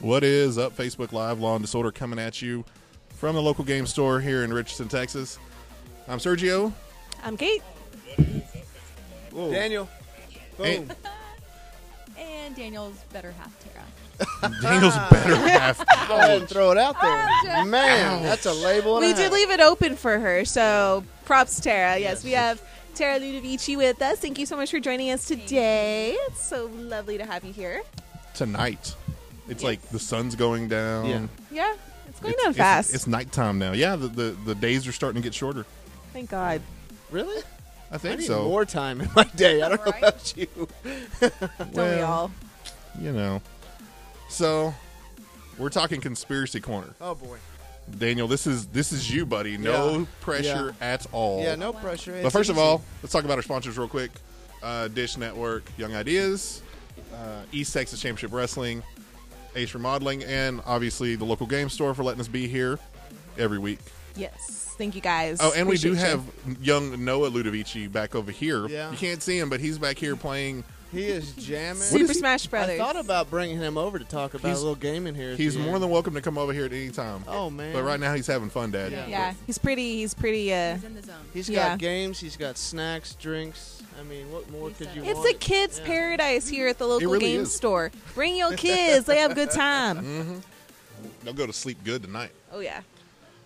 What is up, Facebook Live Law and Disorder coming at you from the local game store here in Richardson, Texas. I'm Sergio. I'm Kate. Daniel. Boom. And Daniel's better half, Tara. Daniel's better half. Go ahead and throw it out there. Man, that's a label. and We a did half. leave it open for her, so props, Tara. Yes, we have Tara Ludovici with us. Thank you so much for joining us today. It's so lovely to have you here. Tonight. It's like the sun's going down. Yeah. Yeah, it's going It's- down fast. It's, nighttime now. Yeah, the, the, the days are starting to get shorter. Thank God. Really? I I think need so. more time in my day. I don't know about you. Don't we Well, all? You know. So, we're talking conspiracy corner. Oh boy. Daniel, this is this is you, buddy. No Yeah. pressure at all. Yeah, no pressure. But It's first of easy. all, let's talk about our sponsors real quick. Uh, Dish Network, Young Ideas, uh, East Texas Championship Wrestling, Ace Remodeling, and obviously the local game store for letting us be here every week. Yes. Thank you guys. Oh, and we do Appreciate have young Noah Ludovici back over here. Yeah. You can't see him, but he's back here playing. He is jamming. Super is Smash Brothers. I thought about bringing him over to talk about He's- a little game in here. He's more end. than welcome to come over here at any time. Oh man. But right now he's having fun, Dad. Yeah. yeah, he's pretty. He's pretty. Uh, He's in the zone. He's Yeah. got games. He's got snacks, drinks. I mean, what more He's could a- you it's want? a kids' Yeah. paradise here at the local really game is. store. Bring your kids; they have a good time. Mm-hmm. They'll go to sleep good tonight. Oh yeah.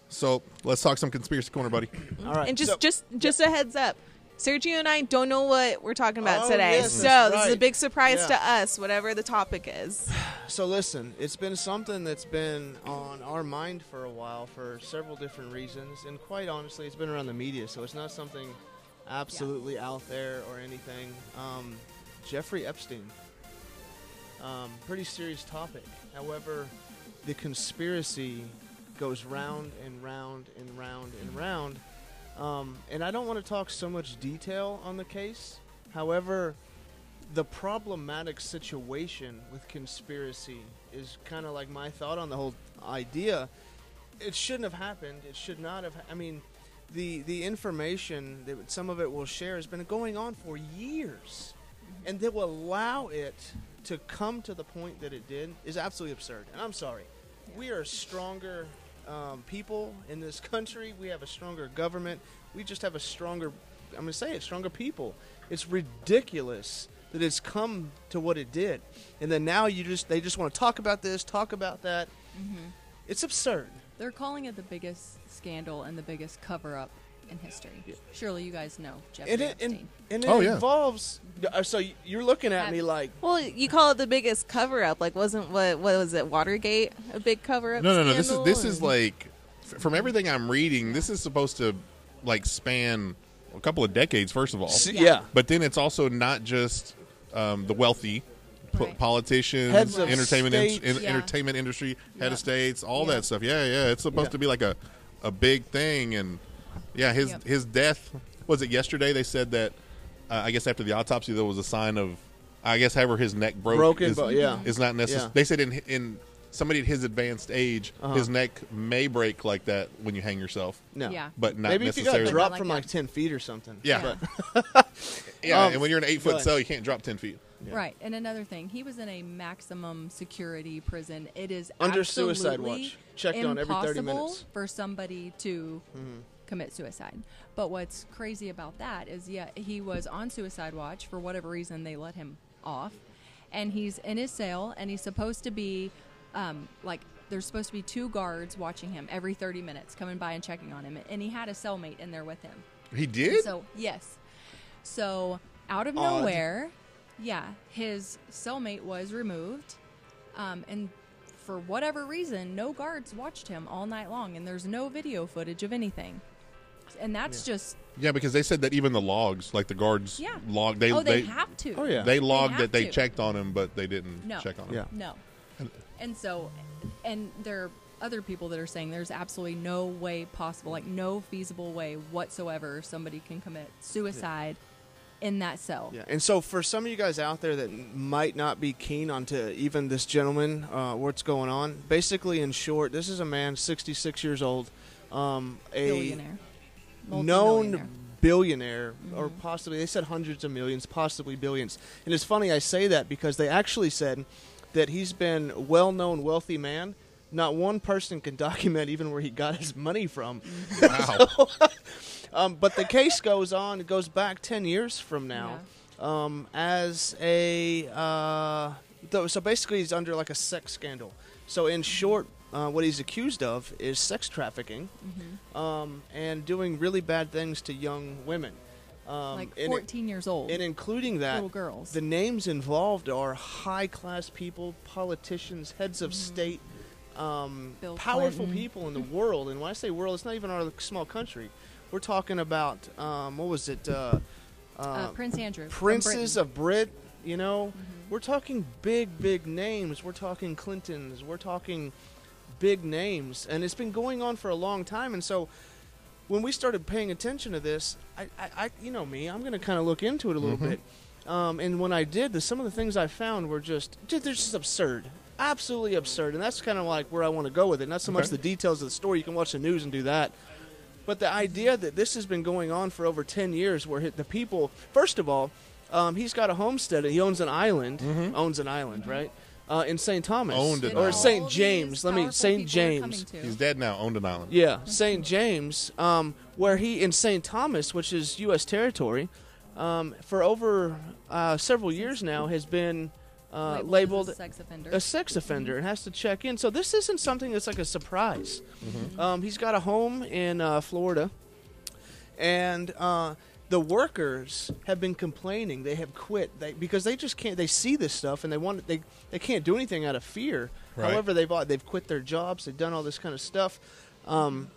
So let's talk some conspiracy corner, buddy. All right. And just so- just just a heads up. Sergio and I don't know what we're talking about Oh, today. yes, so that's this is a big surprise Yeah. to us, whatever the topic is. So listen, it's been something that's been on our mind for a while for several different reasons, and quite honestly, it's been around the media, so it's not something absolutely out there or anything. Um, Jeffrey Epstein, um, pretty serious topic. However, the conspiracy goes round and round and round and round, um, and I don't want to talk so much detail on the case. However, the problematic situation with conspiracy is kind of like my thought on the whole idea. It shouldn't have happened. It should not have. I mean, the the information that some of it will share has been going on for years, and that will allow it to come to the point that it did is absolutely absurd. And I'm sorry. We are stronger um, people in this country. We have a stronger government. We just have a stronger. I'm going to say it, stronger people. It's ridiculous that it's come to what it did, and then now you just they just want to talk about this, talk about that. It's absurd. They're calling it the biggest scandal and the biggest cover up in history. Surely you guys know Jeffrey And it, Epstein. and, and it Oh, yeah. involves. uh, So you're looking at me like, Well, you call it the biggest cover up. Like, wasn't what what was it? Watergate a big cover up? No, no, no. This is scandal? this is like from everything I'm reading. This is supposed to like span a couple of decades. First of all, s- Yeah. yeah. but then it's also not just um, the wealthy. po- Right. Politicians, Heads of entertainment, in- in- Yeah. entertainment industry, head Yep. of states, all Yeah. that stuff. Yeah, yeah, it's supposed Yeah. to be like a, a big thing, and yeah, his Yep. his death was it yesterday? They said that uh, I guess after the autopsy there was a sign of, I guess however his neck broke, Broken, is, but yeah. is not necessary. Yeah. They said in in somebody at his advanced age, Uh-huh. his neck may break like that when you hang yourself, No. Yeah. but not Maybe if you got necessarily. dropped Not from like like ten feet or something. Yeah. But yeah, Um, and when you're in an eight foot cell, you can't drop ten feet. Yeah. Right. And another thing, he was in a maximum security prison. It is Under suicide watch. Checked on every 30 minutes. for somebody to Mm-hmm. Commit suicide. But what's crazy about that is, yeah, he was on suicide watch for whatever reason they let him off, and he's in his cell, and he's supposed to be, um, like, there's supposed to be two guards watching him every 30 minutes, coming by and checking on him, and he had a cellmate in there with him. He did. So yes, so out of Odd. nowhere, yeah, his cellmate was removed, um, and for whatever reason, no guards watched him all night long, and there's no video footage of anything. And that's just yeah, because they said that even the logs, like the guards, yeah. log they oh, they, they have to. Oh, yeah. they logged have that they to. checked on him, but they didn't No. check on him. Yeah. No. And so, and there are other people that are saying there's absolutely no way possible, like no feasible way whatsoever somebody can commit suicide in that cell. Yeah, and so for some of you guys out there that might not be keen onto even this gentleman, uh, what's going on? Basically, in short, this is a man, 66 years old, um, a Billionaire. Known billionaire, or Mhm. possibly they said hundreds of millions, possibly billions. And it's funny I say that because they actually said that he's been a well-known wealthy man. Not one person can document even where he got his money from. Wow. Um, but the case goes on. It goes back ten years from now, um, as a uh, th- so basically he's under like a sex scandal. So in short, uh, what he's accused of is sex trafficking, Mm-hmm. um, and doing really bad things to young women. Um, like and, 14 years old. and including that, Little girls. the names involved are high class people, politicians, heads of state, um, Mm-hmm. Powerful Clinton. people in the world. And when I say world, it's not even our small country. We're talking about um, what was it? Uh, uh, uh, Prince Andrew. princes of Brit. You know, Mm-hmm. we're talking big, big names. We're talking Clintons. We're talking big names, and it's been going on for a long time. And so, when we started paying attention to this, I, I, I you know me, I'm going to kind of look into it a little Mhm. bit. Um, and when I did, the, some of the things I found were just, just they're just absurd, absolutely absurd. And that's kind of like where I want to go with it. Not so much the details of the story. You can watch the news and do that. But the idea that this has been going on for over 10 years, where the people, first of all, um, he's got a homestead. He owns an island. Owns an island, right? Uh, in St. Thomas. Owned an or island. St. James. Let me St. people are coming James. He's dead now. Owned an island. Yeah, St. James, um, where he in St. Thomas, which is U.S. territory, um, for over uh, several years now has been uh, as a labeled sex offender. a sex offender and has to check in. So this isn't something that's like a surprise. Um, he's got a home in uh, Florida, and uh, the workers have been complaining. They have quit they, because they just can't. They see this stuff and they want. They they can't do anything out of fear. Right. However, they've they've quit their jobs. They've done all this kind of stuff. Um,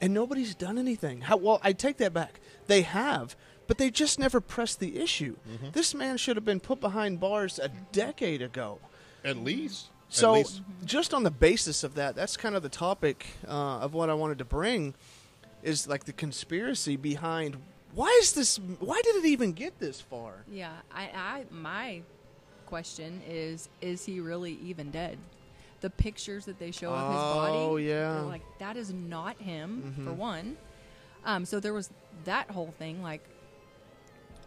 and nobody's done anything. How, well, I take that back. They have, but they just never pressed the issue. This man should have been put behind bars a decade ago. At least. So, At least. just on the basis of that, that's kind of the topic uh, of what I wanted to bring is like the conspiracy behind why is this? Why did it even get this far? Yeah, I, I my question is is he really even dead? The pictures that they show of his body, Oh, yeah. they're like that is not him for Mhm. one. Um, so there was that whole thing. Like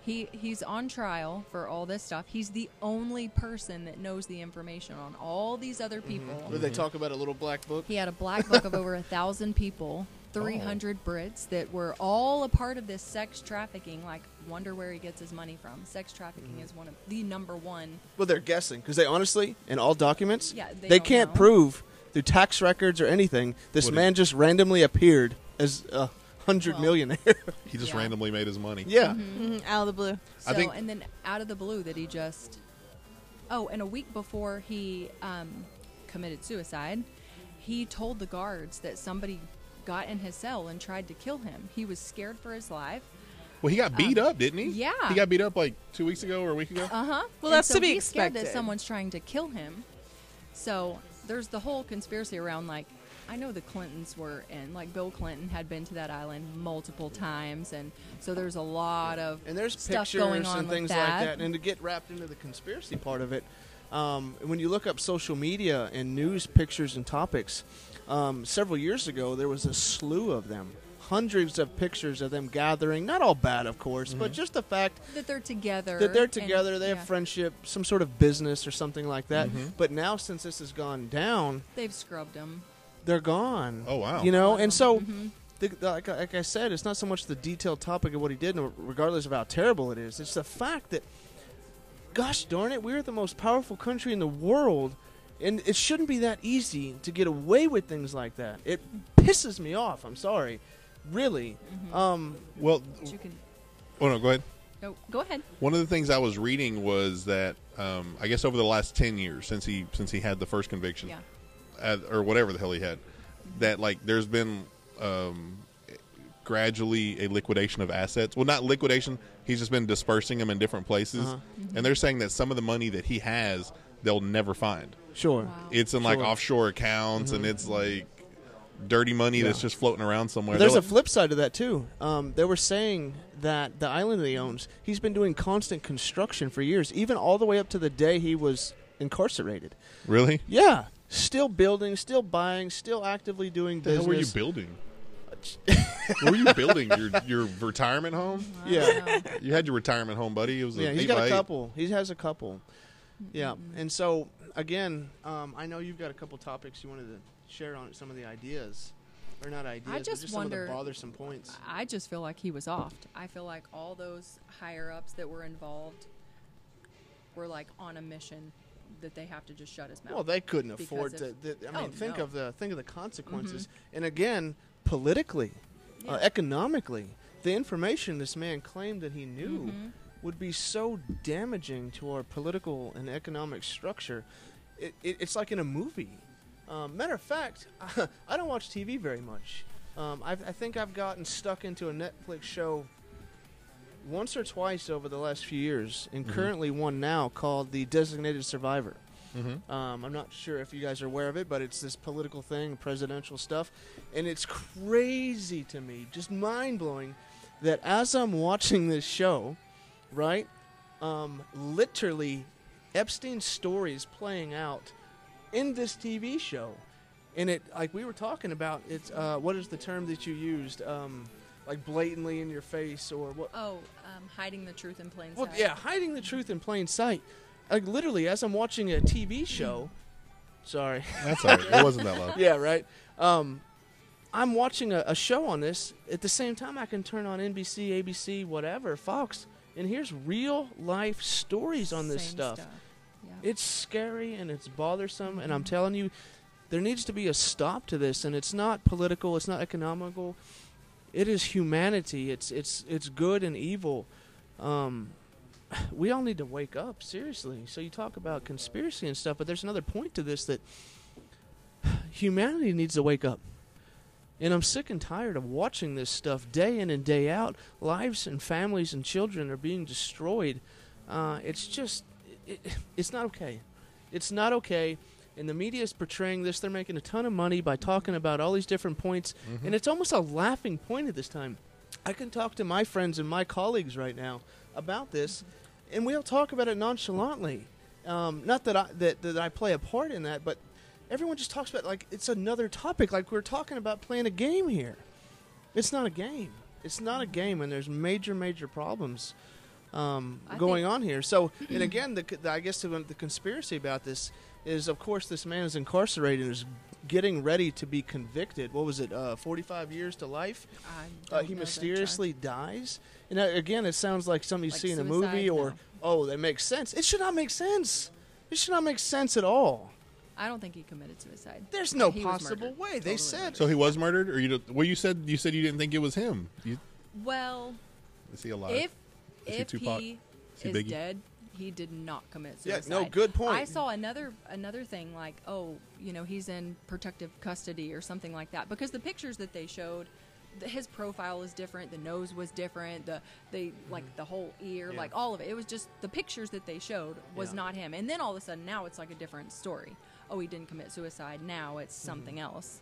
he he's on trial for all this stuff. He's the only person that knows the information on all these other people. Where they talk about a little black book. He had a black book of over a thousand people, 300 Brits that were all a part of this sex trafficking. Like, wonder where he gets his money from. Sex trafficking is one of the number one. Well, they're guessing because they honestly, in all documents, Yeah, they they can't know. prove through tax records or anything. This What man just randomly appeared as a hundred Well- millionaire. He just Yeah. randomly made his money. yeah. Mhm, out of the blue. So, I think- and then out of the blue, that he just. Oh, and a week before he um, committed suicide, he told the guards that somebody got in his cell and tried to kill him. He was scared for his life. Well, he got beat up, didn't he? Um, yeah. He got beat up like two weeks ago or a week ago. Uh huh. Well, that's so to be he's scared that someone's trying to kill him. So there's the whole conspiracy around like I know the Clintons were in like Bill Clinton had been to that island multiple times, and so there's a lot of And there's stuff pictures going on and things that. like that. And to get wrapped into the conspiracy part of it, um, when you look up social media and news pictures and topics, um, several years ago there was a slew of them. Hundreds of pictures of them gathering, not all bad, of course, but just the fact that they're together. that they're and- together, they yeah, have friendship, some sort of business or something like that. Mm-hmm. But now, since this has gone down, They've scrubbed them. they're gone. Oh, wow. You know, and so, Mm-hmm. the, the- like, like I said, it's not so much the detailed topic of what he did, and regardless of how terrible it is. It's the fact that, gosh darn it, we're the most powerful country in the world, and it shouldn't be that easy to get away with things like that. It pisses me off. I'm sorry, really. Mm-hmm. Um, Well, you can. oh no, go ahead. Oh, go ahead. One of the things I was reading was that um, I guess over the last ten years since he since he had the first conviction, Yeah. uh, or whatever the hell he had, that like there's been um, gradually a liquidation of assets. Well, not liquidation. He's just been dispersing them in different places, Uh-huh. and they're saying that some of the money that he has, they'll never find. Sure. Wow. It's in like Sure. Mm-hmm. offshore accounts, and it's like dirty money that's just floating around somewhere. There's They're a like- flip side to that too. Um, they were saying that the island that he owns, he's been doing constant construction for years, even all the way up to the day he was incarcerated. really. Yeah, still building, still buying, still actively doing What the hell were you building? what were you building? Your your retirement home? Yeah. I don't know. You had your retirement home, buddy. It was a yeah, he's eight got by a eight. couple. He has a couple. Yeah, and so again, um, I know you've got a couple topics you wanted to share on some of the ideas, or not ideas, but just just some of wonder- the bothersome points. I just feel like he was off. I feel like all those higher ups that were involved were like on a mission that they have to just shut his mouth. Well, they couldn't afford to. of- th- I mean, Oh, think no. of the think of the consequences, and again, politically, uh, economically, the information this man claimed that he knew Mhm. Would be so damaging to our political and economic structure. It, it, it's like in a movie. Um, matter of fact, I don't watch TV very much. Um, I've, I think I've gotten stuck into a Netflix show once or twice over the last few years, and Mhm. currently one now called The Designated Survivor. Mm-hmm. Um, I'm not sure if you guys are aware of it, but it's this political thing, presidential stuff, and it's crazy to me, just mind blowing, that as I'm watching this show, right, um, literally, Epstein's story is playing out in this TV show, and it like we were talking about, it's uh, what is the term that you used, um, like blatantly in your face or what? Oh, um, hiding the truth in plain Well, sight. yeah, hiding the truth in plain sight. Like literally, as I'm watching a TV show. Sorry. That's all right. It wasn't that loud. yeah, right. Um, I'm watching a, a show on this. At the same time, I can turn on NBC, ABC, whatever, Fox, and here's real life stories on this Same stuff. Yeah. It's scary and it's bothersome, and I'm telling you, there needs to be a stop to this. And it's not political. It's not economical. It is humanity. It's it's it's good and evil. Um, we all need to wake up seriously. So you talk about conspiracy and stuff, but there's another point to this that humanity needs to wake up. And I'm sick and tired of watching this stuff day in and day out. Lives and families and children are being destroyed. Uh, it's just, it, it's not okay. It's not okay. And the media is portraying this. They're making a ton of money by talking about all these different points. Mhm. And it's almost a laughing point at this time. I can talk to my friends and my colleagues right now about this, and we'll talk about it nonchalantly. Um, not that I that, that I play a part in that, but everyone just talks about like it's another topic. Like we're talking about playing a game here. It's not a game. It's not a game, and there's major, major problems um, going on here. So, and again, the, the I guess the, the conspiracy about this is, of course, this man is incarcerated and is getting ready to be convicted. What was it? Uh, Forty-five years to life. Uh, he mysteriously dies. And uh, again, it sounds like something you Like see in a movie, or No. oh, that makes sense. It should not make sense. It should not make sense at all. Charge. I don't think he committed suicide. There's no He was possible murdered. way. They Totally said murdered. So he was murdered, or you? Don't, well, you said you said you didn't think it was him. You, Well, is he alive? if Is he if Tupac? he Is he is Biggie? dead, he did not commit Yeah, suicide. no, good point. I saw another another thing like, oh, you know, he's in protective custody or something like that because the pictures that they showed, the, his profile is different. The nose was different. The they like the whole ear, Mm-hmm. Yeah. like all of it. It was just the pictures that they showed was Yeah. not him. And then all of a sudden, now it's like a different story. Oh, he didn't commit suicide. Now it's something else.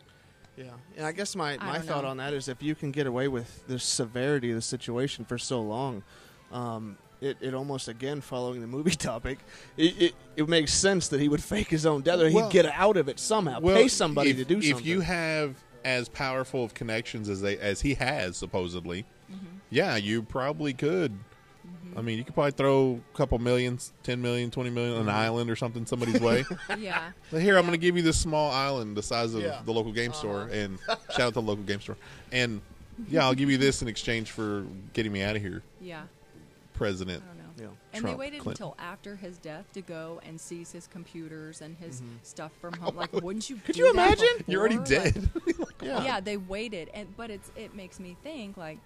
Yeah, and I guess my, my don't thought know. on that is if you can get away with the severity of the situation for so long, um, it, it almost again following the movie topic, it, it, it makes sense that he would fake his own death or he'd get out of it somehow, well, pay somebody if, to do if you have as powerful of connections as they as he has supposedly, Mm-hmm. yeah, you probably could. I mean, you could probably throw a couple millions, 10 million, 20 million on an Mm-hmm. island or something somebody's way. yeah. But here, I'm going to give you this small island the size of Yeah. the local game store, Uh-huh. and shout out to the local game store. And yeah, I'll give you this in exchange for getting me out of here, Yeah. President. I don't know. Yeah. And Trump, they waited Clinton. until after his death to go and seize his computers and his stuff from home. Like, wouldn't you? Mm-hmm. Could do you that imagine? You're already before? Like, dead. yeah. yeah, they waited, and but it's it makes me think like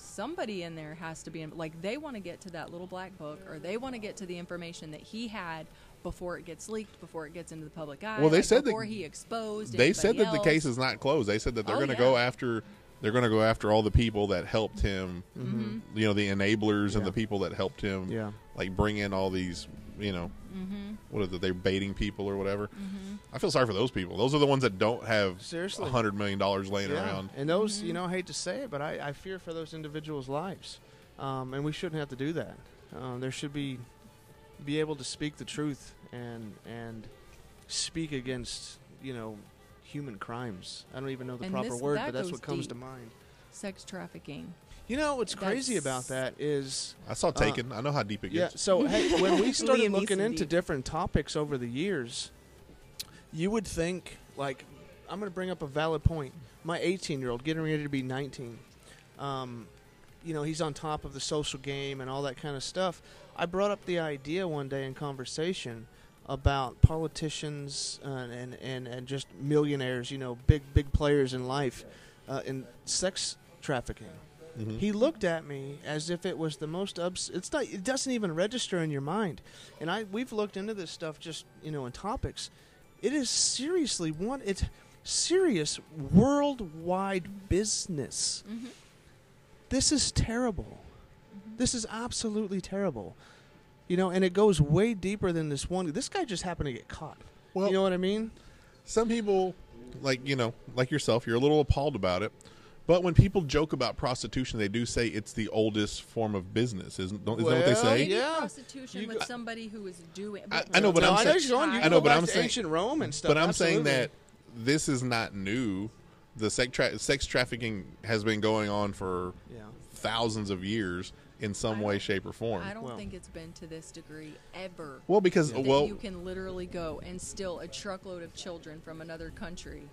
somebody in there has to be in, like they want to get to that little black book, or they want to get to the information that he had before it gets leaked, before it gets into the public eye. Well, they like, said that- he exposed. they said anybody that the case is not closed. They said that they're Oh, going to yeah. go after they're going to go after all the people that helped him. Mm-hmm. You know, the enablers Yeah. and the people that helped him. Yeah. like bring in all these. You know, Mm-hmm. what is it? They're baiting people or whatever. I feel sorry for those people. Those are the ones that don't have Seriously. a hundred million dollars laying Yeah. around. And those, you know, I hate to say it, but I, I fear for those individuals' lives, um, and we shouldn't have to do that. Um, there should be be able to speak the truth and and speak against you know human crimes. I don't even know the And proper this- word, that but that's what comes deep. to mind. sex trafficking. You know what's crazy That's- about that is I saw Taken. I know how deep it Yeah. gets. So hey, when we started Liam looking Neeson into deep. different topics over the years, you would think like I'm going to bring up a valid point. My 18 year old getting ready to be 19. Um, you know, he's on top of the social game and all that kind of stuff. I brought up the idea one day in conversation about politicians uh, and, and and just millionaires, you know, big big players in life, uh, in sex trafficking. Mhm. He looked at me as if it was the most ups. It's not. It doesn't even register in your mind. And I we've looked into this stuff just you know in topics. It is seriously one. It's serious worldwide business. Mm-hmm. This is terrible. This is absolutely terrible. You know, and it goes way deeper than this one. This guy just happened to get caught. Well, you know what I mean? some people, like you know, like yourself, you're a little appalled about it. But when people joke about prostitution, they do say it's the oldest form of business. Isn't, don't, isn't that what they say? Maybe Yeah. prostitution You with go- somebody who is doing. I- I know, but No, I'm know saying- you're. You I know, but I'm saying- ancient Rome and stuff. But I'm saying that this is not new. The sex, tra- sex trafficking has been going on for Yeah. thousands of years in some way, shape, or form. I don't Well- think it's been to this degree ever. Well, because that well, you can literally go and steal a truckload of children from another country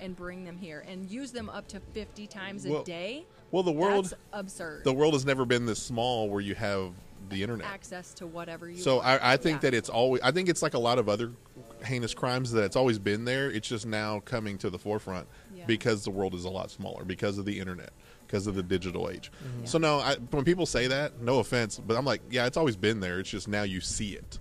and bring them here and use them up to 50 times a Well, day. well, the world, That's absurd. the world has never been this small where you have the internet. Access to whatever you So want. I, I think Yeah. that it's always. I think it's like a lot of other heinous crimes that it's always been there. It's just now coming to the forefront Yeah. because the world is a lot smaller because of the internet, because of the digital age. Mm-hmm. So no, I, when people say that, no offense, but I'm like, yeah, it's always been there. It's just now you see it.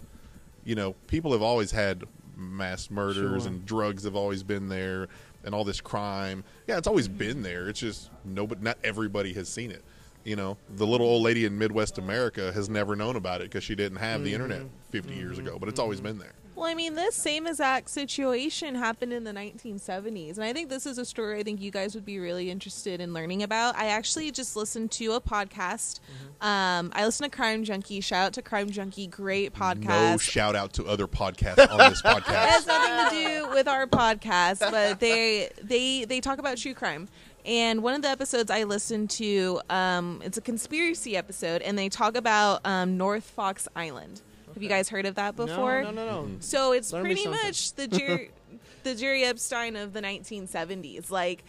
You know, people have always had mass murders Sure. and drugs have always been there and all this crime. Yeah, it's always Mm-hmm. been there. It's just nobody, not everybody has seen it. You know, the little old lady in Midwest America has never known about it because she didn't have the internet 50 years ago, but it's always been there. Well, I mean, this same exact situation happened in the 1970s. And I think this is a story I think you guys would be really interested in learning about. I actually just listened to a podcast. Um, I listen to Crime Junkie. Shout out to Crime Junkie. Great podcast. No shout out to other podcasts on this podcast. it has nothing to do with our podcast, but they they they talk about true crime. And one of the episodes I listened to, um, it's a conspiracy episode, and they talk about um, North Fox Island. Have you guys heard of that before? No, no, no, no. So it's Learn pretty much the Jerry, the Jerry Epstein of the 1970s. Like,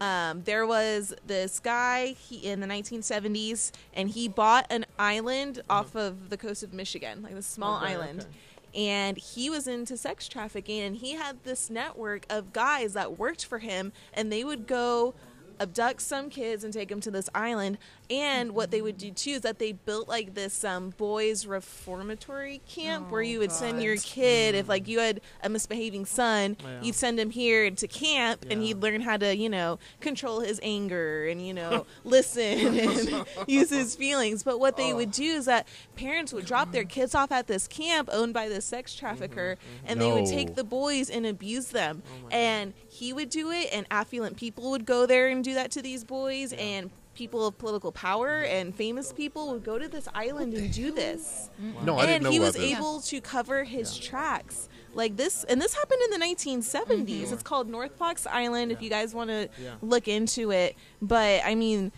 um, there was this guy he, in the 1970s, and he bought an island off of the coast of Michigan, like a small Okay, island. okay. And he was into sex trafficking, and he had this network of guys that worked for him, and they would go abduct some kids and take them to this island. And what they would do too is that they built like this um, boys reformatory camp where Oh, you would send your kid if mm. like you had a misbehaving son, Yeah. you'd send him here to camp and he'd learn how to you know control his anger and you know listen and use his feelings. But what they oh. would do is that parents would drop their kids off at this camp owned by this sex mm-hmm, trafficker, mm-hmm. and they would take the boys and abuse them. Oh my and he would do it, and affluent people would go there and do that to these boys, and people of political power and famous people would go to this island and do this. No, I and didn't know And he about was this. able to cover his tracks like this, and this happened in the 1970s. Mm-hmm. It's called North Fox Island. If you guys want to Yeah. look into it, but I mean,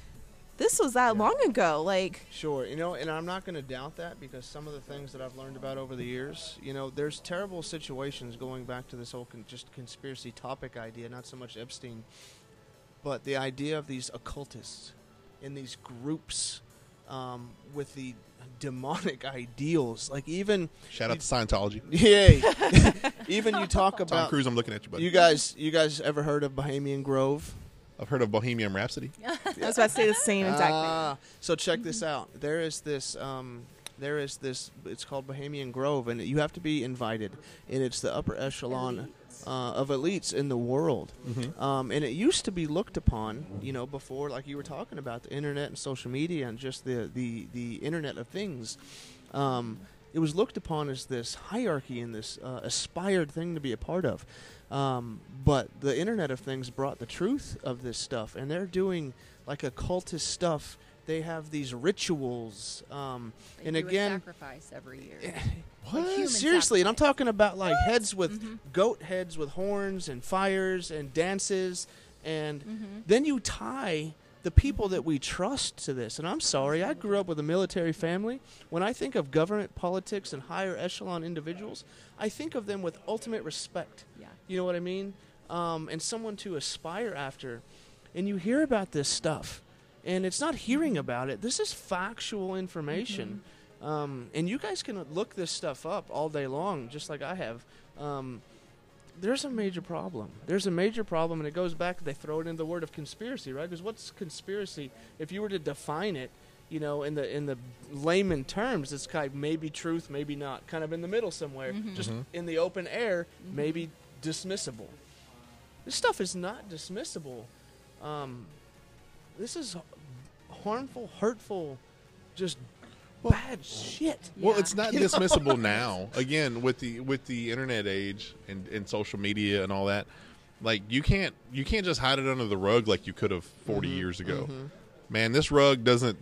this was that long ago. Like, Sure, you know, and I'm not going to doubt that because some of the things that I've learned about over the years, you know, there's terrible situations going back to this whole con- just conspiracy topic idea, not so much Epstein, but the idea of these occultists in these groups um, with the demonic ideals, like even Shout out to Scientology. yeah, even you talk about Tom about Cruise, I'm looking at you, buddy. you guys, you guys ever heard of Bohemian Grove? I've heard of Bohemian Rhapsody. I was about to say the same exact Ah, so check this out. There is this. Um, there is this. It's called Bohemian Grove, and you have to be invited, and it's the upper echelon uh, of elites in the world. Um, and it used to be looked upon, you know, before, like you were talking about, the internet and social media and just the the the Internet of Things. Um, it was looked upon as this hierarchy and this uh, aspired thing to be a part of. Um, but the Internet of Things brought the truth of this stuff, and they're doing like occultist stuff. They have these rituals, um, and again, sacrifice every year. what? human Seriously, and I'm talking about like heads with Mhm. goat heads with horns and fires and dances, and then you tie the people that we trust to this. And I'm sorry, I grew up with a military family. When I think of government politics and higher echelon individuals, I think of them with ultimate respect. Yeah. You know what I mean? Um, and someone to aspire after. And you hear about this stuff, and it's not hearing about it. This is factual information. Um, and you guys can look this stuff up all day long, just like I have. Um, there's a major problem. There's a major problem, and it goes back. They throw it in the word of conspiracy, right? Because what's conspiracy? If you were to define it, you know, in the in the layman terms, it's kind of maybe truth, maybe not, kind of in the middle somewhere, just in the open air, maybe dismissible. This stuff is not dismissible. Um, this is harmful, hurtful, just bad shit. Well, Yeah. it's not dismissible now. Again, with the with the internet age and, and social media and all that, like you can't you can't just hide it under the rug like you could have 40 Mm-hmm. years ago. Mm-hmm. Man, this rug doesn't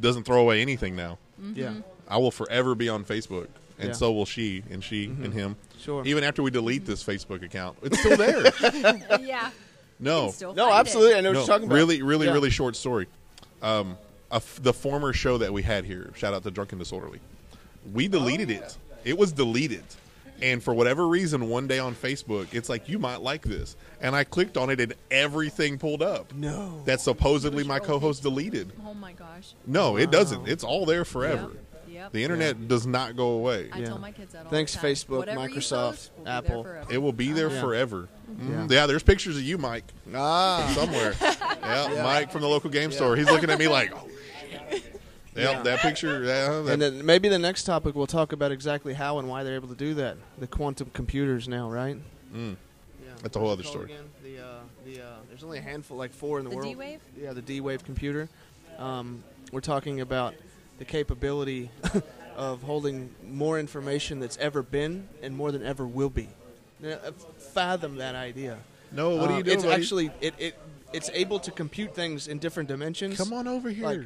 doesn't throw away anything now. Mm-hmm. Yeah, I will forever be on Facebook, and Yeah. so will she and she mm-hmm. and him. sure. Even after we delete this Facebook account, it's still there. yeah. no, no, find it. absolutely. I know what no, you're talking about. really, really, Yeah. really short story. Um, a f- the former show that we had here, shout out to Drunken Disorderly, we deleted it. It was deleted, and for whatever reason, one day on Facebook, it's like you might like this, and I clicked on it, and everything pulled up No. that supposedly my co-host deleted. Oh my gosh. No, it doesn't. It's all there forever. Yep. Yep. The internet does not go away. I Yeah. tell my kids that all Thanks, the time. Facebook, Whatever Microsoft, post will be there Apple. It will be there forever. Yeah. Mhm. Yeah, there's pictures of you, Mike, Ah, somewhere. yeah, Mike from the local game store. He's looking at me like, oh, shit. Yep, Yeah. that picture. Yeah, that, and then maybe the next topic we'll talk about exactly how and why they're able to do that. The quantum computers now, right? Mm. Yeah. That's a whole other story. Again? The uh, the uh, there's only a handful, like four in the, The world. D-Wave? Yeah, the D-Wave computer. Um, we're talking about the capability of holding more information that's ever been and more than ever will be. Now, uh, fathom that idea. no, what are Uh, you doing? It's buddy? actually it, it it's able to compute things in different dimensions. Come on over here. Like-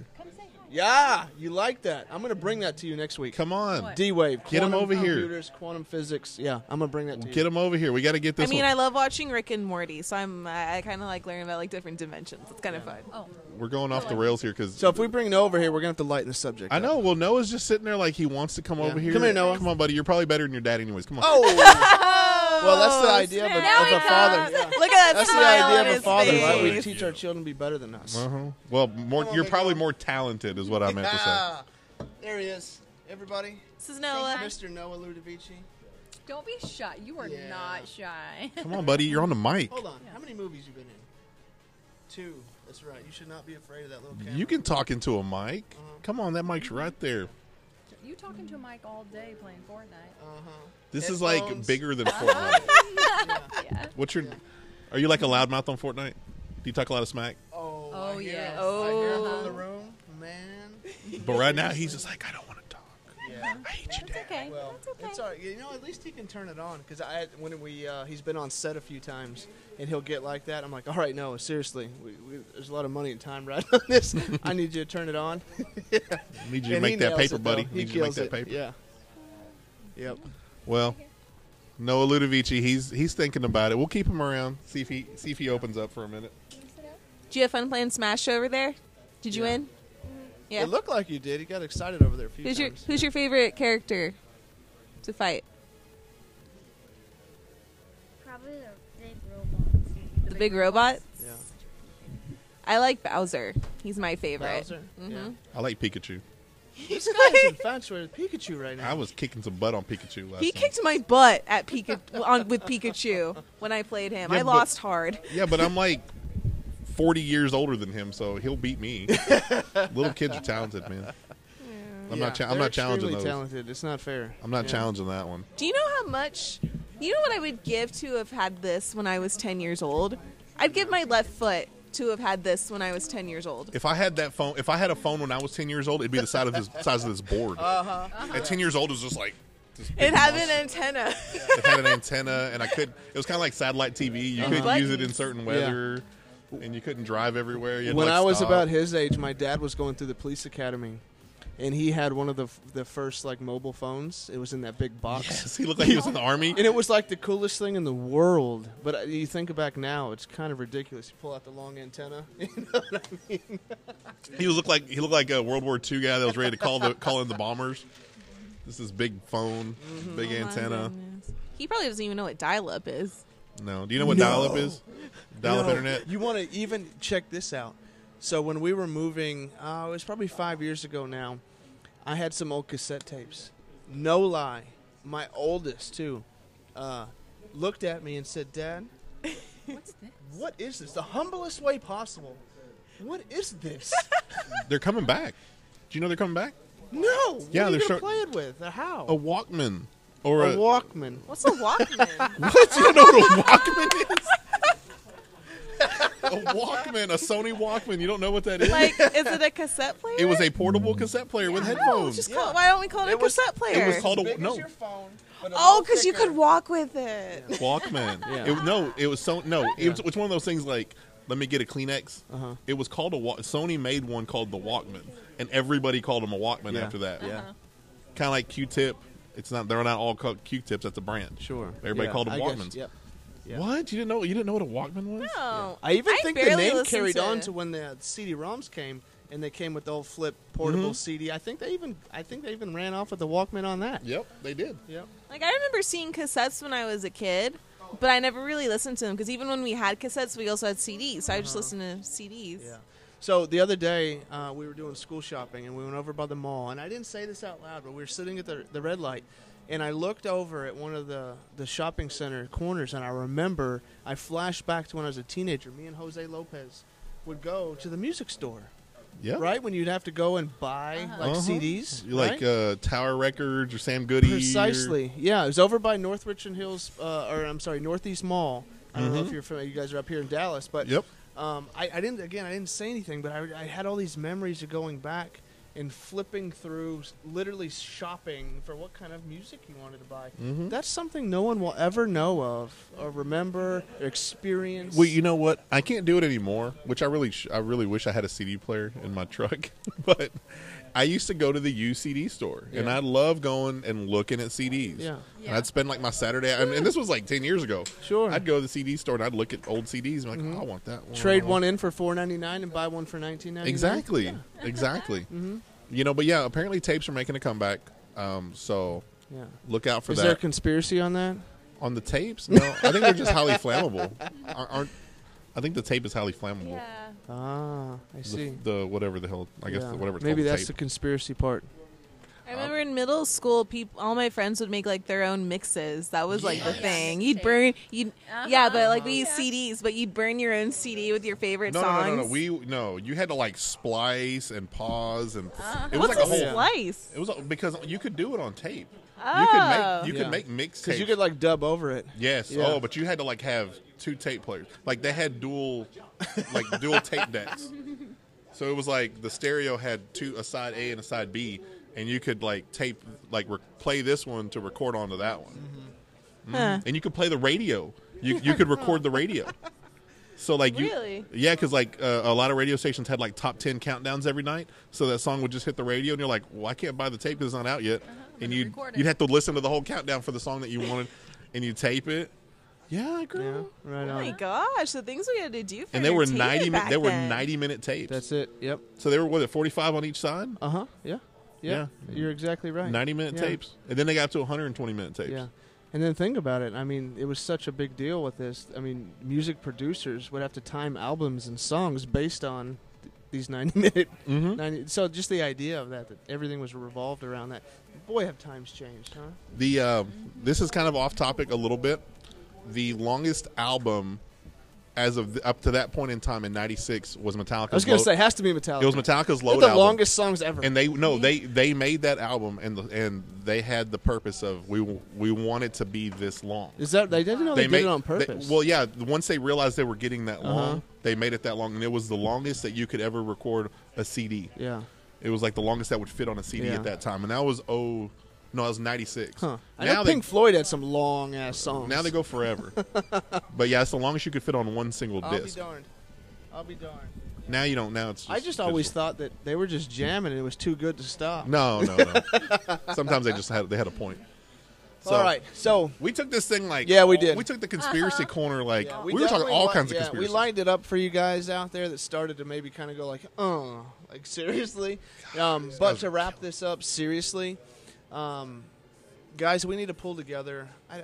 Yeah, you like that. I'm gonna bring that to you next week. Come on, D-Wave. Get him over here. Computers, quantum physics. Yeah, I'm gonna bring that to you. get him over here. We got to get this. I mean, one. I love watching Rick and Morty, so I'm I, I kind of like learning about like different dimensions. It's kind of fun. Oh, We're going off the rails here because So if we bring Noah over here, we're gonna have to lighten the subject. I up. know. Well, Noah's just sitting there like he wants to come Yeah. over here. Come here, Noah. Come on, buddy. You're probably better than your dad, anyways. Come on. Oh, well, that's the idea of a, Now of he a father. comes. Yeah. Look at that That's the smile idea of a his father, right? We teach our children to be better than us. Uh-huh. Well, more. You're probably boy. more talented, is what I meant to say. Yeah. There he is. Everybody, This is Noah. Mr. Noah Ludovici. don't be shy. You are Yeah. not shy. Come on, buddy. You're on the mic. Hold on. How many movies you been in? Two. That's right. You should not be afraid of that little camera. You can talk into a mic. Uh-huh. Come on, that mic's right there. you talking to a mic all day playing Fortnite? Uh-huh. This is like Headphones. bigger than Fortnite. Yeah. Yeah. What's your? Are you like a loudmouth on Fortnite? Do you talk a lot of smack? Oh, Oh, I hear yes. it. I hear it Oh. from the room, man. But right now he's just like, I don't want to talk. Yeah. I hate you, It's Dad. okay. Well, it's okay. it's all right. You know, at least he can turn it on because I when we uh, he's been on set a few times and he'll get like that. I'm like, all right, no, seriously, we, we, there's a lot of money and time right on this. I need you to turn it on. Need you to And make that nails paper, it, buddy. though. He Need you to make kills that it. paper. Yeah. Yep. Well, Noah Ludovici, he's he's thinking about it. We'll keep him around. See if he see if he opens up for a minute. Did you have fun playing Smash over there? Did you Yeah. win? Yeah. It looked like you did. He got excited over there a few Who's your times. Who's your favorite character to fight? Probably the big robots. The big robot. yeah. I like Bowser. He's my favorite. Bowser? Mhm. Yeah. I like Pikachu. This guy's infatuated with Pikachu right now. I was kicking some butt on Pikachu last He time. kicked my butt at Pika on with Pikachu when I played him. Yeah, I but- lost hard. Yeah, but I'm like 40 years older than him, so he'll beat me. Little kids are talented, man. I'm Yeah, not. Cha- I'm not challenging extremely those. talented. It's not fair. I'm not Yeah. challenging that one. Do you know how much? You know what I would give to have had this when I was 10 years old? I'd give my left foot to have had this when I was 10 years old. If I had that phone, if I had a phone when I was 10 years old, it'd be the size of this size of this board. Uh-huh. At 10 years old, it was just like. this big It had monster. an antenna. it had an antenna, and I could. It was kind of like satellite TV. You couldn't use it in certain weather, and you couldn't drive everywhere. You had to, when like, I was stop. about his age, my dad was going through the police academy, and he had one of the f- the first like mobile phones. It was in that big box. Yes, he looked like he was in the army. And it was like the coolest thing in the world. But uh, you think back now, it's kind of ridiculous. You pull out the long antenna. You know what I mean? He looked like he looked like a World War II guy that was ready to call the call in the bombers. This is big phone, big Oh antenna. goodness. He probably doesn't even know what dial-up is. No, do you know what No. dial-up is? Dial-up No, internet. You want to even check this out. So when we were moving, uh, it was probably five years ago now. I had some old cassette tapes. No lie, my oldest too, uh, looked at me and said, "Dad, What's this? what is this? The humblest way possible. What is this? They're coming back. Do you know they're coming back? no. Yeah, what are they're you gonna short- play it with? Or how? A Walkman or a a, Walkman. What's a Walkman? what? You don't know what a Walkman is? a Walkman, a Sony Walkman. You don't know what that is? like, is it a cassette player? it was a portable cassette player with No, headphones. just call, why don't we call it, It a was- cassette player? it was called a Big as no your phone, but a oh, little because you thicker. could walk with it. Walkman. Yeah. It, no, it was so no. It Yeah. was it's one of those things like let me get a Kleenex. Uh-huh. It was called a Wa- Sony made one called the Walkman, and everybody called them a Walkman Yeah. after that. Yeah. Kind of like Q-Tip. It's not they're not all called Q-Tips. That's a brand. Sure. Everybody Yeah, called them I guess, Walkmans. Yep. Yeah. What? You didn't know? You didn't know what a Walkman was? No. I even I think the barely name listened carried to- on to when the CD-ROMs came, and they came with the old flip portable Mhm. CD. I think they even, I think they even ran off with the Walkman on that. Yep, they did. Yep. Like I remember seeing cassettes when I was a kid, but I never really listened to them because even when we had cassettes, we also had CDs. So I just listened to CDs. Yeah. So the other day, uh, we were doing school shopping, and we went over by the mall. And I didn't say this out loud, but we were sitting at the, the red light, and I looked over at one of the, the shopping center corners, and I remember I flashed back to when I was a teenager. Me and Jose Lopez would go to the music store, Yeah. right? When you'd have to go and buy like Uh-huh. CDs, You Like right? uh, Tower Records or Sam Goody. or- Precisely. Yeah, it was over by North Richland Hills, uh, or I'm sorry, Northeast Mall. I don't know Mhm. if you're familiar. You guys are up here in Dallas, but Yep. um, I, I didn't. Again, I didn't say anything, but I, I had all these memories of going back and flipping through, literally shopping for what kind of music you wanted to buy. Mhm. That's something no one will ever know of, or remember, or experience. Well, you know what? I can't do it anymore, which I really, sh- I really wish I had a CD player in my truck. but I used to go to the UCD store, and I love going and looking at CDs. Yeah. And I'd spend like my Saturday, I mean, and this was like ten years ago. Sure. I'd go to the CD store and I'd look at old CDs and be like, Mhm. oh, I want that one. Trade one in for four ninety nine and buy one for nineteen ninety nine. Exactly. Exactly. hmm You know, but yeah, apparently tapes are making a comeback. Um, so Yeah. look out for Is that there a conspiracy on that? on the tapes. No, I think they're just highly flammable. Aren't I think the tape is highly flammable. Yeah. Ah, I The- see. The, whatever the hell, I guess Yeah. the, whatever. It's Maybe called, that's tape. the conspiracy part. I remember in middle school, people, all my friends would make like their own mixes. That was like the Yes. thing. You'd burn, you'd Uh-huh. yeah, but like we use Yeah. CDs, but you'd burn your own CD with your favorite No, no, songs. no, no, no. We no. You had to like splice and pause and Uh-huh. it was What's like a a whole. Splice? It was a- because you could do it on tape. Oh, You could make you Yeah. could make mixtapes. Because you could like dub over it. yes. Yeah. Oh, but you had to like have two tape players. Like they had dual, like dual tape decks. So it was like the stereo had two a side A and a side B, and you could like tape like re- play this one to record onto that one. Mm-hmm. Mm-hmm. Huh. and you could play the radio. You you could record the radio. So like you, Really? yeah, because like uh, a lot of radio stations had like top ten countdowns every night. So that song would just hit the radio, and you're like, "Well, I can't buy the tape because it's not out yet." Uh-huh. And me you record it. you'd have to listen to the whole countdown for the song that you wanted, and you tape it. Yeah, Yeah, girl. right Oh my gosh, the things we had to do for And they were entertainment ninety. back They were then. ninety minute tapes. That's it. Yep. so they were what? Forty five on each side. Uh huh. Yeah. yeah. You're exactly right. Ninety minute Yeah. tapes, and then they got to one hundred and twenty minute tapes. Yeah. And then think about it. I mean, it was such a big deal with this. I mean, music producers would have to time albums and songs based on th- these 90 minute. Mm-hmm. 90, so just the idea of that, that everything was revolved around that. Boy, have times changed, huh? The uh, this is kind of off topic a little bit. The longest album as of the, up to that point in time in '96 was Metallica. I was going to say, it has to be Metallica. it was Metallica's Load the album. longest songs ever. and they no they they made that album and the, and they had the purpose of we we want it to be this long. Is that they didn't know they, made did it on they- purpose? well, yeah. Once they realized they were getting that long, Uh-huh. they made it that long, and it was the longest that you could ever record a CD. yeah. It was like the longest that would fit on a CD Yeah. at that time, and that was oh no, it was '96. Huh. I Now know they Pink Floyd had some long ass songs. now they go forever. but yeah, it's the longest you could fit on one single disc. I'll be darned. I'll be darned. Now you don't. Now it's. Just I just always digital. thought that they were just jamming and it was too good to stop. No, no, no. Sometimes they just had they had a point. So, All right, so We took this thing like Yeah, we did. We took the conspiracy corner like yeah, we, were talking all li- kinds of conspiracy. We lined it up for you guys out there that started to maybe kind of go like, uh, like seriously. Um, but to wrap this up seriously, um, guys, we need to pull together. I,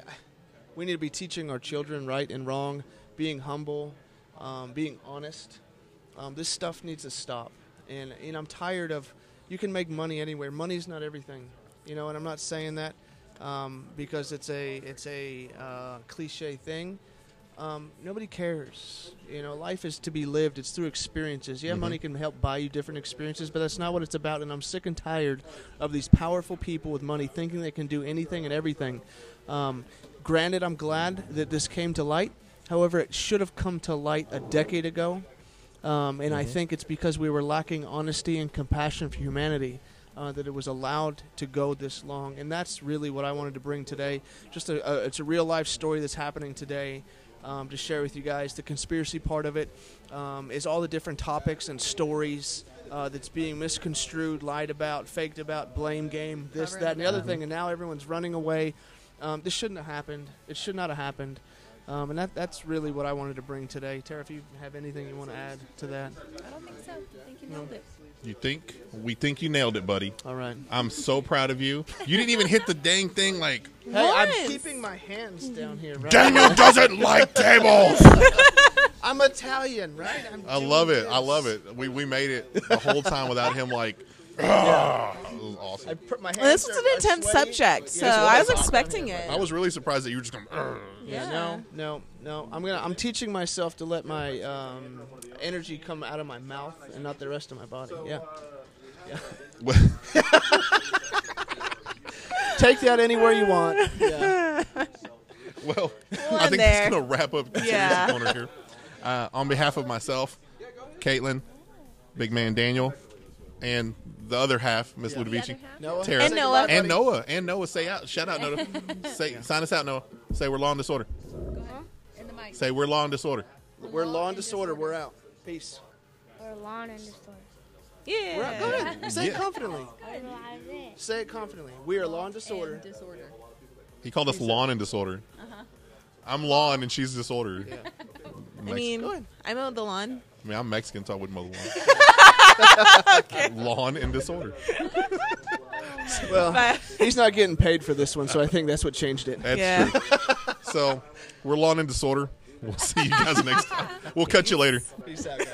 we need to be teaching our children right and wrong, being humble, um, being honest. Um, this stuff needs to stop. And, and I'm tired of, you can make money anywhere. Money's not everything, you know. And I'm not saying that um, because it's a it's a uh, cliche thing. Um, nobody cares. You know, life is to be lived. It's through experiences. Yeah, Mhm. money can help buy you different experiences, but that's not what it's about. And I'm sick and tired of these powerful people with money thinking they can do anything and everything. Um, granted, I'm glad that this came to light. However, it should have come to light a decade ago. Um, and I think it's because we were lacking honesty and compassion for humanity uh, that it was allowed to go this long. And that's really what I wanted to bring today. Just a, a it's a real life story that's happening today um, to share with you guys. The conspiracy part of it um, is all the different topics and stories. Uh, that's being misconstrued, lied about, faked about, blame game, this, that, and the other thing, and now everyone's running away. Um, this shouldn't have happened. It should not have happened. Um, and that, that's really what I wanted to bring today. Tara, if you have anything you want to add to that. I don't think so. I think you nailed it. You think we think you nailed it, buddy. All right. I'm so proud of you. You didn't even hit the dang thing like Hey, I'm keeping my hands down here. Right? Daniel doesn't like tables. I'm Italian, right? I'm I love it. I love it. We we made it the whole time without him like. "Ah." It was I put my hands Well, this was an intense sweaty. subject, so it I was hot expecting it. I was really surprised that you were just going. "Ugh." Yeah, Yeah. no, no, no. I'm gonna. I'm teaching myself to let my um, energy come out of my mouth and not the rest of my body. Yeah. yeah. Take that anywhere you want. Yeah. Well, One I think there. that's going to wrap up Conspiracy Yeah. Corner here. Uh, on behalf of myself, Caitlin, Big Man Daniel, and the other half, Miss Yeah. Ludovici, Noah. Tara. And Noah. and Noah, and Noah, say out, shout out Noah, say sign us out Noah, say we're law and disorder, In the mic. say we're law and disorder. We're law and disorder. We're out. Peace. Or lawn in the store. Yeah. We're out. Go ahead. Say it confidently. I don't know how to say it. Confidently. We are law and disorder. And disorder. He called us lawn and disorder. Uh-huh. I'm lawn and she's disorder. Yeah. I mean, I mowed the lawn. I mean, I'm Mexican, so I wouldn't mow the lawn. Lawn in disorder. Well, But he's not getting paid for this one, so I think that's what changed it. That's Yeah. true. So we're lawn in disorder. We'll see you guys next time. We'll catch you later. Peace out, guys.